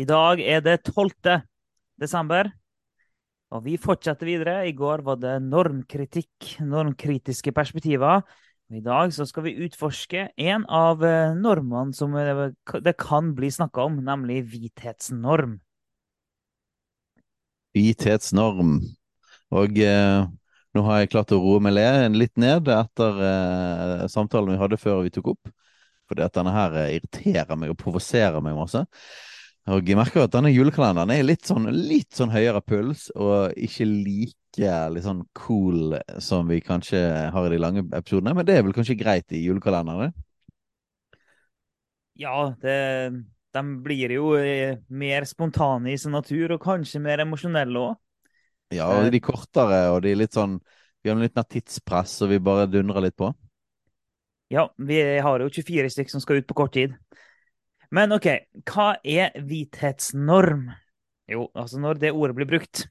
I dag er det 12. desember, og vi fortsetter videre. I går var det normkritikk, normkritiske perspektiver. I dag skal vi utforske en av eh, normene som eh, det kan bli snakka om, nemlig hvithetsnorm. Hvithetsnorm. Og eh, nå har jeg klart å roe meg litt ned etter eh, samtalen vi hadde før vi tok opp. At denne her irriterer meg og provoserer meg masse. Og jeg merker at denne julekalenderen er litt sånn, litt sånn høyere puls, og ikke like litt sånn cool som vi kanskje har i de lange episodene. Men det er vel kanskje greit i julekalenderen? Ja, det, de blir jo eh, mer spontane i sin natur, og kanskje mer emosjonelle òg. Ja, og de kortere, og de er litt sånn Vi har litt mer tidspress, og vi bare dundrer litt på. Ja, vi har jo 24 stykker som skal ut på kort tid. Men OK, hva er hvithetsnorm? Jo, altså når det ordet blir brukt,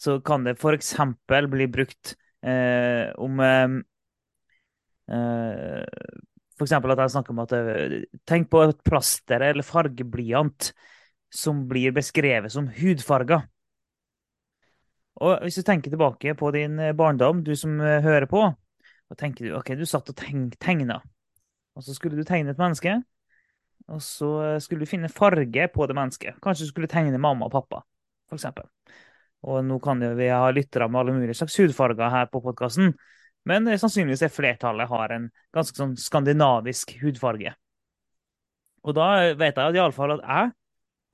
så kan det f.eks. bli brukt eh, om eh, eh, F.eks. at jeg snakker om at eh, Tenk på et plaster eller fargeblyant som blir beskrevet som hudfarger. Og hvis du tenker tilbake på din eh, barndom, du som hører på, og tenker du OK, du satt og tegna, og så skulle du tegne et menneske. Og så skulle du finne farge på det mennesket. Kanskje du skulle tegne mamma og pappa, f.eks. Og nå kan jo vi ha lyttere med alle mulige slags hudfarger her på podkasten, men sannsynligvis er flertallet har en ganske sånn skandinavisk hudfarge. Og da vet jeg iallfall at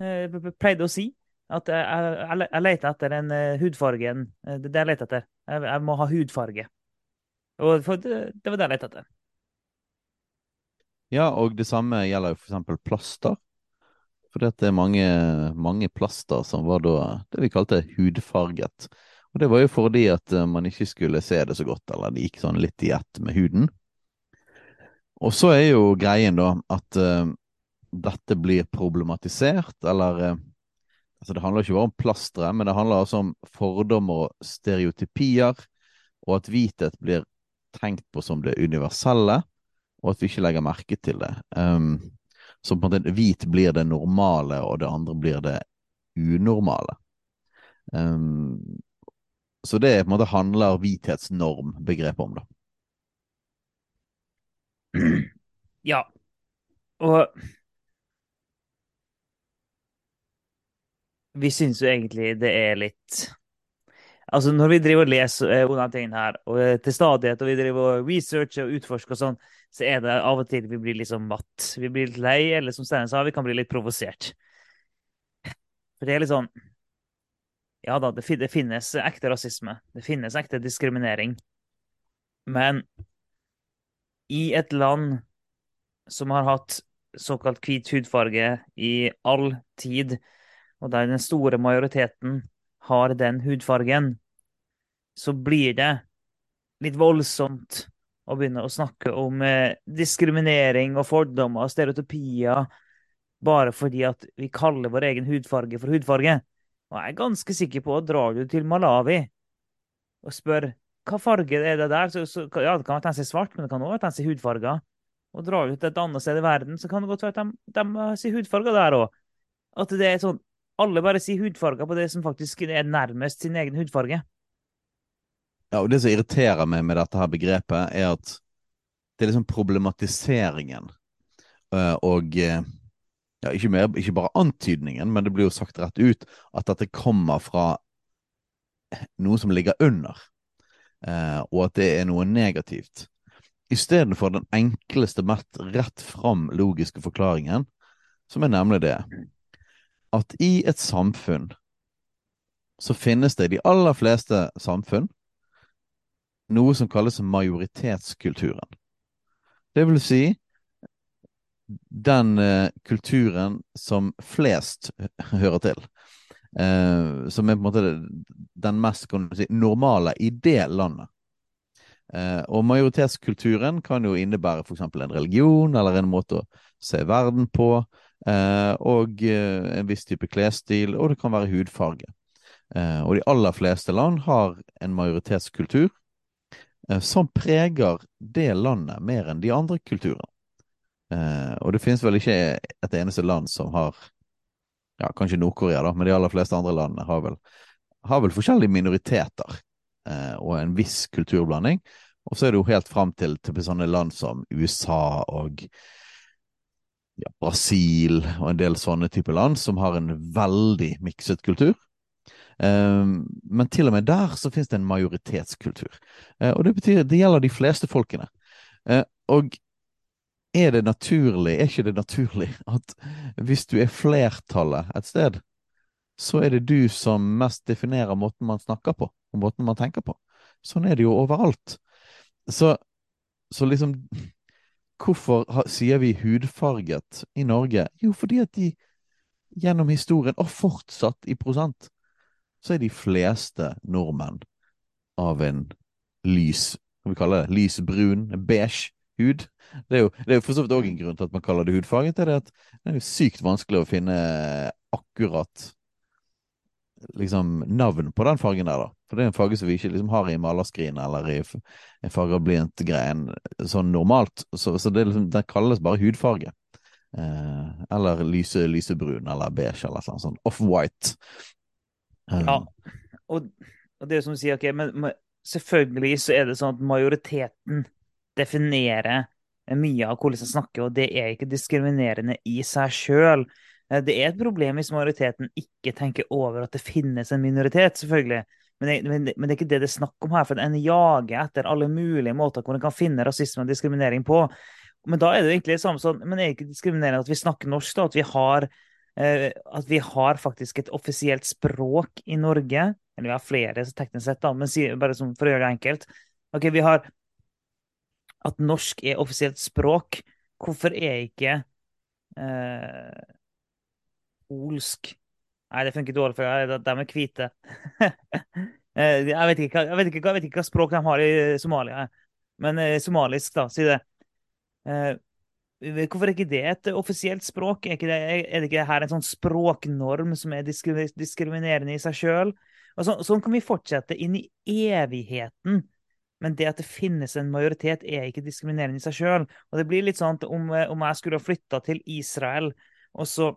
jeg eh, pleide å si at jeg, leter etter den hudfarge hudfargen Det er det jeg leter etter. Jeg, jeg, må ha hudfarge. Og det, det var det jeg lette etter. Ja, og det samme gjelder jo f.eks. plaster. For det er mange, mange, plaster som var da det vi kalte hudfarget. Og det var jo fordi at eh, man ikke skulle se det så godt, eller det gikk sånn litt i ett med huden. Og så er jo greien da at uh, dette blir problematisert, eller uh, altså Det handler ikke bare om plasteret, men det handler altså om fordommer og stereotypier, og at hvithet blir tenkt på som det universelle og at vi ikke legger merke til det. Um, så på en måte hvit blir det normale, og det andre blir det unormale. Um, så det på en måte handler hvithetsnorm-begrepet om, da. Ja. Og vi syns jo egentlig det er litt Altså, når vi driver og leser eh, de tingene her, og eh, til stadighet, og vi driver og researcher og utforsker og sånn, så er det av og til vi blir liksom matt. Vi blir litt lei, eller som Steinar sa, vi kan bli litt provosert. For det er litt sånn Ja da, det finnes ekte rasisme. Det finnes ekte diskriminering. Men i et land som har hatt såkalt hvit hudfarge i all tid, og der den store majoriteten har den hudfargen, så blir det litt voldsomt å begynne å snakke om eh, diskriminering og fordommer og stereotypier bare fordi at vi kaller vår egen hudfarge for hudfarge. Og jeg er ganske sikker på at drar du til Malawi og spør hva farge er det der, så, så ja, det kan være at den ser svart, men det kan også være at ser hudfarga. Og drar du til et annet sted i verden, så kan det godt være at de, de ser hudfarga der òg. At det er sånn Alle bare sier hudfarga på det som faktisk er nærmest sin egen hudfarge. Ja, og Det som irriterer meg med dette her begrepet, er at det er liksom problematiseringen uh, og uh, ja, ikke, mer, ikke, bare antydningen, men det blir jo sagt rett ut at dette kommer fra noe som ligger under, uh, og at det er noe negativt. Istedenfor den enkleste, mest rett fram logiske forklaringen, som er nemlig det at i et samfunn så finnes det i de aller fleste samfunn noe som kalles majoritetskulturen. Det vil si den eh, kulturen som flest hører til. Eh, som er på en måte den mest si, normale i det landet. Eh, og majoritetskulturen kan jo innebære f.eks. en religion eller en måte å se verden på, eh, og eh, en viss type klesstil, og det kan være hudfarge. Eh, og de aller fleste land har en majoritetskultur som preger det landet mer enn de andre kulturene. Eh, og det finnes vel ikke et eneste land som har ja, Kanskje Nord-Korea, da, men de aller fleste andre landene har vel, har vel forskjellige minoriteter eh, og en viss kulturblanding. Og så er det jo helt fram til, til sånne land som USA og ja, Brasil og en del sånne type land som har en veldig mikset kultur. Um, men til og med der så finnes det en majoritetskultur. Uh, og det betyr det gjelder de fleste folkene. Uh, og er det naturlig, er ikke det naturlig at hvis du er flertallet et sted, så er det du som mest definerer måten man snakker på, og måten man tenker på. Sånn er det jo overalt. Så, så liksom Hvorfor sier vi hudfarget i Norge? Jo, fordi at de gjennom historien, og fortsatt i prosent, så er de fleste nordmenn av en lys Hva vi kaller det? Lys brun, beige hud. Det er jo, det er for så vidt òg en grunn til at man kaller det hudfarget. Det er at det er jo sykt vanskelig å finne akkurat liksom navn på den fargen der, da. For det er en farge som vi ikke liksom har i malerskrin eller i en fargeblyanт-greien sånn normalt. Så, så det, liksom, det, kalles bare hudfarge. Eh, eller lyse, lysebrun eller beige eller sånn, sånn off-white. Ja, og, og, det er jo som du sier, ok, men, selvfølgelig så er det sånn at majoriteten definerer mye av hvordan jeg snakker, og det er ikke diskriminerende i seg sjøl. Eh, det er et problem hvis majoriteten ikke tenker over at det finnes en minoritet, selvfølgelig. Men det, men, det, men det, er ikke det det er snakk om her. For en jager etter alle mulige måter hvor en kan finne rasisme og diskriminering på. Men da er det egentlig det samme sånn, men er det ikke diskriminerende at vi snakker norsk, da? At vi har, at vi har faktisk et offisielt språk i Norge? Eller vi har flere teknisk sett, da, men bare for å gjøre det enkelt. Ok, Vi har at norsk er offisielt språk, hvorfor er ikke eh, polsk Nei, det funker dårlig, for de er hvite. Eh, jeg, vet ikke, jeg, vet ikke, jeg, vet ikke, hva språk de har i Somalia, men eh, somalisk, da, si det. Eh, hvorfor er ikke det et offisielt språk? Er, det, er det ikke her en sånn språknorm som er diskriminerende i seg sjøl? Så, sånn kan vi fortsette inn i evigheten. Men det at det finnes en majoritet, er ikke diskriminerende i seg sjøl. Og det blir litt sånn at om, eh, om jeg skulle ha flytta til Israel, og så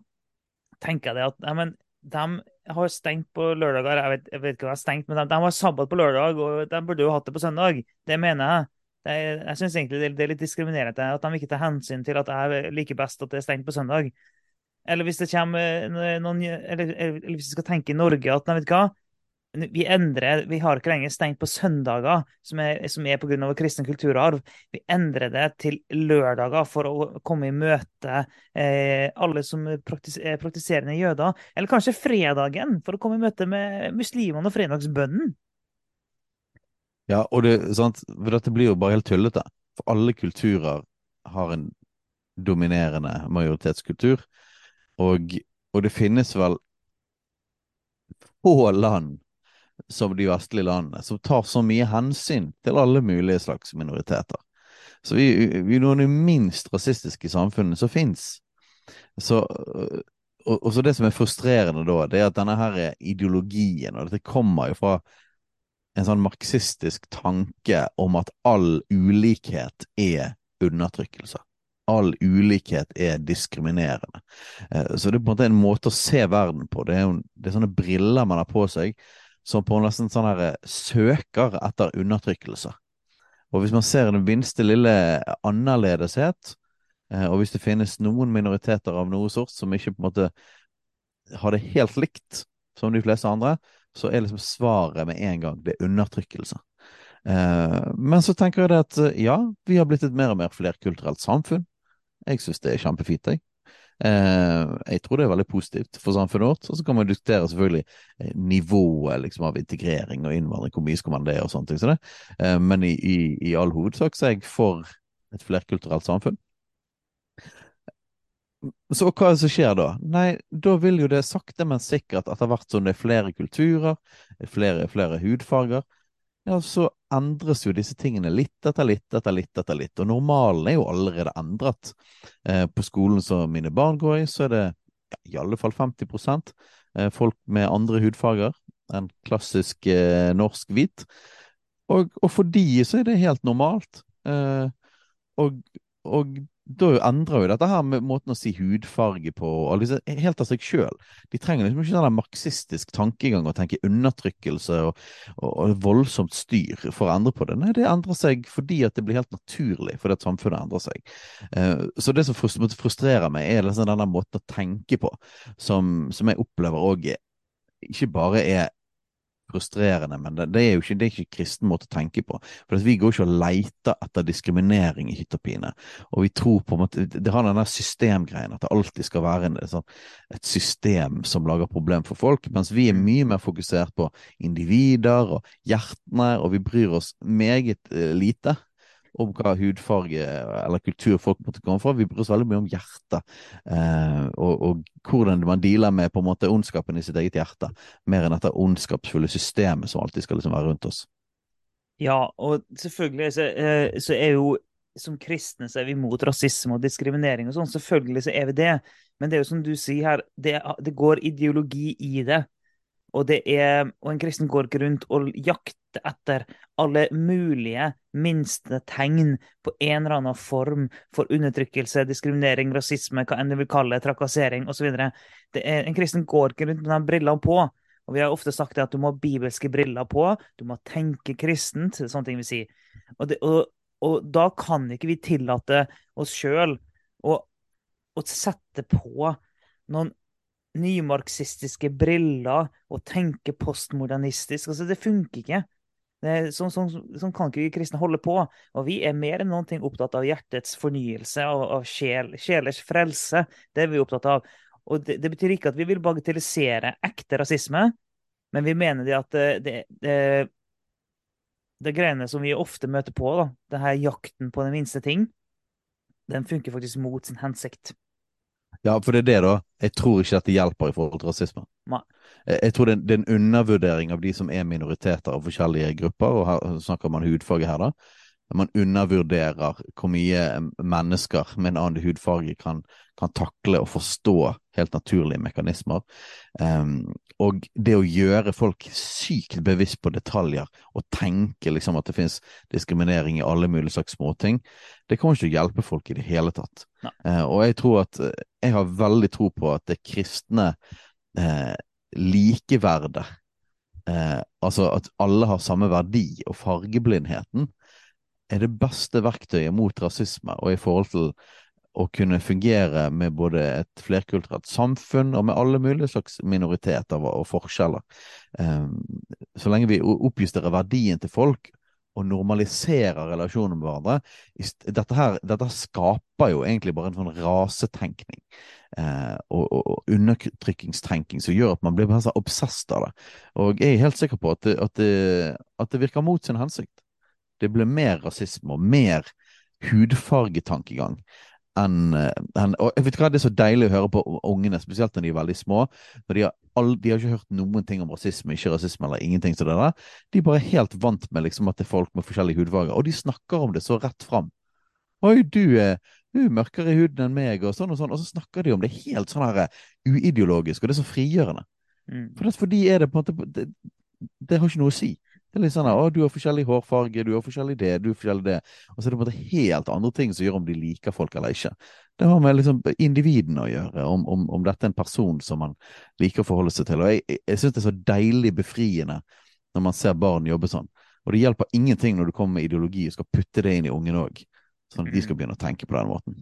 tenker jeg det at ja, men, de har stengt på lørdager. Jeg vet, jeg vet ikke hva de har stengt, men de, de, har sabbat på lørdag, og de burde jo hatt det på søndag. Det mener jeg. Det, jeg syns egentlig det, det, er litt diskriminerende at de ikke tar hensyn til at jeg liker best at det er stengt på søndag. Eller hvis det kommer noen Eller, eller hvis vi skal tenke i Norge at nei, vet hva, vi endrer, vi har ikke lenger stengt på søndager, som er, som er pga. vår kristne kulturarv. Vi endrer det til lørdager for å komme i møte eh, alle som praktis er praktiserende jøder. Eller kanskje fredagen for å komme i møte med muslimene og fredagsbønnen. Ja, og det, sant? For dette blir jo bare helt tullete. For alle kulturer har en dominerende majoritetskultur. Og, og det finnes vel få land som de vestlige landene, som tar så mye hensyn til alle mulige slags minoriteter. Så vi, vi er noen av de minst rasistiske samfunnene som fins. Og, og, så det som er frustrerende da, det er at denne her ideologien, og dette kommer jo fra en sånn marxistisk tanke om at all ulikhet er undertrykkelse. All ulikhet er diskriminerende. Eh, så det er på en måte en måte å se verden på. Det er, jo, det er sånne briller man har på seg som på nesten sånn her eh, søker etter undertrykkelse. Og hvis man ser den minste lille annerledeshet, eh, og hvis det finnes noen minoriteter av noe sort som ikke på en måte har det helt likt som de fleste andre, så er liksom svaret med en gang det er undertrykkelse. Eh, men så tenker jeg det at ja, vi har blitt et mer og mer flerkulturelt samfunn. Jeg syns det er kjempefint, jeg. Eh, jeg tror det er veldig positivt for samfunnet vårt. Og så kan man diskutere selvfølgelig eh, nivået liksom, av integrering og innvandring, hvor mye skal man det, og sånne ting. Så. Eh, men i, i, i all hovedsak så er jeg for et flerkulturelt samfunn. Så hva er det som skjer da? Nei, da vil jo det sakte, men sikkert, etter hvert som det er flere kulturer, flere, flere hudfarger, ja, så endres jo disse tingene litt etter litt etter litt etter litt. Og normalen er jo allerede endret. Eh, på skolen som mine barn går i, så er det ja, i alle fall 50 eh, folk med andre hudfarger enn klassisk eh, norsk hvit. Og, og, for de så er det helt normalt. Eh, og, og da endrer jo dette her med måten å si hudfarge på, liksom, helt av seg sjøl. De trenger liksom ikke sånn marxistisk tankegang og tenke undertrykkelse og, og, og, voldsomt styr for å endre på det. Nei, det endrer seg fordi at det blir helt naturlig, fordi at samfunnet endrer seg. Uh, så det som frustrerer meg, er liksom denne måten å tenke på, som, som jeg opplever òg ikke bare er frustrerende, men det, det, er jo ikke, det er ikke kristen måte å tenke på. For Vi går ikke og leter etter diskriminering i hytt og pine. Og vi tror på en måte, Det har den der systemgreien, at det alltid skal være en, sånn, et system som lager problem for folk, mens vi er mye mer fokusert på individer og hjertene, og vi bryr oss meget uh, lite om hva hudfarge eller kultur folk måtte komme fra. Vi bryr oss veldig mye om hjertet, eh, og, og, hvordan man dealer med på en måte ondskapen i sitt eget hjerte, mer enn dette ondskapsfulle systemet som alltid skal liksom være rundt oss. Ja, og selvfølgelig så, eh, så er jo som kristne så er vi mot rasisme og diskriminering og sånn. Selvfølgelig så er vi det. Men det er jo som du sier her, det, det går ideologi i det. Og, det er, og en kristen går ikke rundt og jakter etter alle mulige minste tegn på en eller annen form for undertrykkelse, diskriminering, rasisme, hva enn du vil kalle det, trakassering osv. En kristen går ikke rundt med de brillene på. Og Vi har ofte sagt at du må ha bibelske briller på, du må tenke kristent. sånne ting vi sier. Og, det, og, og da kan ikke vi tillate oss sjøl å, å sette på noen nymarxistiske briller og tenke postmodernistisk. Altså, det funker ikke. Sånn, sånn, sånn, kan ikke vi kristne holde på. Og vi er mer enn noen ting opptatt av hjertets fornyelse, av, av sjel, sjelers frelse. Det er vi opptatt av. Og det, det, betyr ikke at vi vil bagatellisere ekte rasisme, men vi mener det at det, det, det, det greiene som vi ofte møter på, da, det her jakten på den minste ting, den funker faktisk mot sin hensikt. Ja, for det er det, da. Jeg tror ikke at det hjelper i forhold til rasisme. Nei. Jeg tror det er en undervurdering av de som er minoriteter av forskjellige grupper, og her snakker man hudfarge her, da man undervurderer hvor mye mennesker med en annen hudfarge kan, kan takle og forstå helt naturlige mekanismer. Um, og det å gjøre folk sykt bevisst på detaljer og tenke liksom at det finnes diskriminering i alle mulige slags småting, det kommer ikke til å hjelpe folk i det hele tatt. Uh, og jeg tror at jeg har veldig tro på at det kristne uh, likeverdet Eh, altså at alle har samme verdi, og fargeblindheten, er det beste verktøyet mot rasisme og i forhold til å kunne fungere med både et flerkulturelt samfunn og med alle mulige slags minoriteter og forskjeller. Um, så lenge vi oppjusterer verdien til folk og normaliserer relasjonen med hverandre dette, her, dette skaper jo egentlig bare en sånn rasetenkning eh, og, og, og, undertrykkingstenking som gjør at man blir bare så obsesst av det. Og jeg er helt sikker på at det, at det, at det virker mot sin hensikt. Det ble mer rasisme og mer hudfargetankegang enn eh, en, Og jeg vet hva, det er så deilig å høre på ungene, spesielt når de er veldig små. når De har, all, de har ikke hørt noen ting om rasisme, ikke rasisme eller ingenting. Så det der. De er bare helt vant med liksom, at det er folk med forskjellige hudfarger, og de snakker om det så rett fram. Oi, du er, du er mørkere i huden enn meg, og sånn og sånn. Og så snakker de om det helt sånn her eh, uideologisk, og det er så frigjørende. Mm. For, det, for de er det på en måte det, det har ikke noe å si. Det er litt sånn at du har forskjellig hårfarge, du har forskjellig det, du har forskjellig det. Og så er det på en måte helt andre ting som gjør om de liker folk eller ikke. Det har med liksom individene å gjøre, om, om, om, dette er en person som man liker å forholde seg til. Og jeg, jeg syns det er så deilig befriende når man ser barn jobbe sånn. Og det hjelper ingenting når du kommer med ideologi og skal putte det inn i ungen òg, sånn at de skal mm. begynne å tenke på den måten.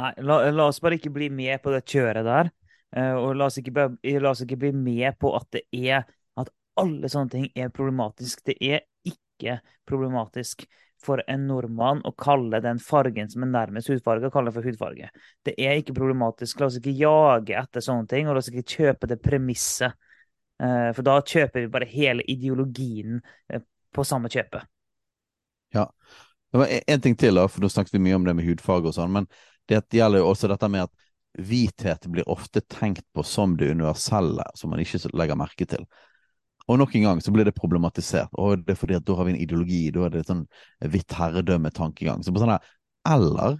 Nei, la, la oss bare ikke bli med på det kjøret der. Uh, og la oss, ikke, la oss ikke bli med på at det er At alle sånne ting er problematisk. Det er ikke problematisk for en nordmann å kalle den fargen som er nærmest hudfarge, kalle for hudfarge. Det er ikke problematisk. La oss ikke jage etter sånne ting, og la oss ikke kjøpe det premisset. Eh, for da kjøper vi bare hele ideologien eh, på samme kjøpet. Ja. Det var en ting til, da, for nå snakket vi mye om det med hudfarge og sånn, men det gjelder jo også dette med at hvithet blir ofte tenkt på som det universelle, som man ikke legger merke til. Og nok en gang så blir det problematisert. Og det er fordi at da har vi en ideologi, da er det et sånn hvitt herredømme-tankegang. Så på sånn Eller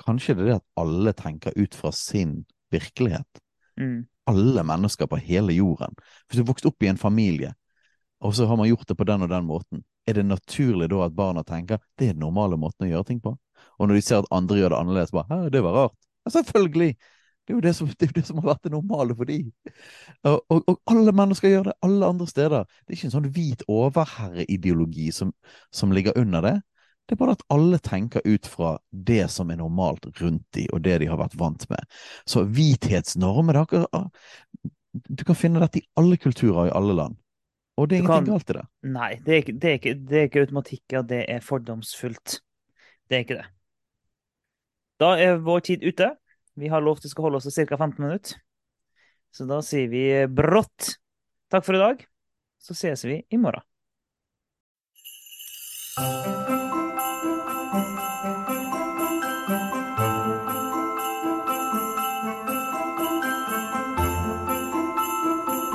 kanskje det er det at alle tenker ut fra sin virkelighet. Mm. Alle mennesker på hele jorden. Hvis du vokste opp i en familie, og så har man gjort det på den og den måten, er det naturlig da at barna tenker det er den normale måten å gjøre ting på? Og når de ser at andre gjør det annerledes, bare 'hæ, det var rart'. Ja, selvfølgelig! Det er jo det som, det det som har vært det normale for dem. Og, og, og alle mennesker gjør det, alle andre steder. Det er ikke en sånn hvit overherreideologi som, som ligger under det. Det er bare at alle tenker ut fra det som er normalt rundt de, og det de har vært vant med. Så hvithetsnormer er Du kan finne dette i alle kulturer i alle land. Og det er ingenting kan- galt i det. Nei, det er, ikke, det, er ikke, det er ikke automatikk at det er fordomsfullt. Det er ikke det. Da er vår tid ute. Vi har lovt det skal holde oss til ca. 15 minutter. Så da sier vi brått takk for i dag. Så ses vi i morgen.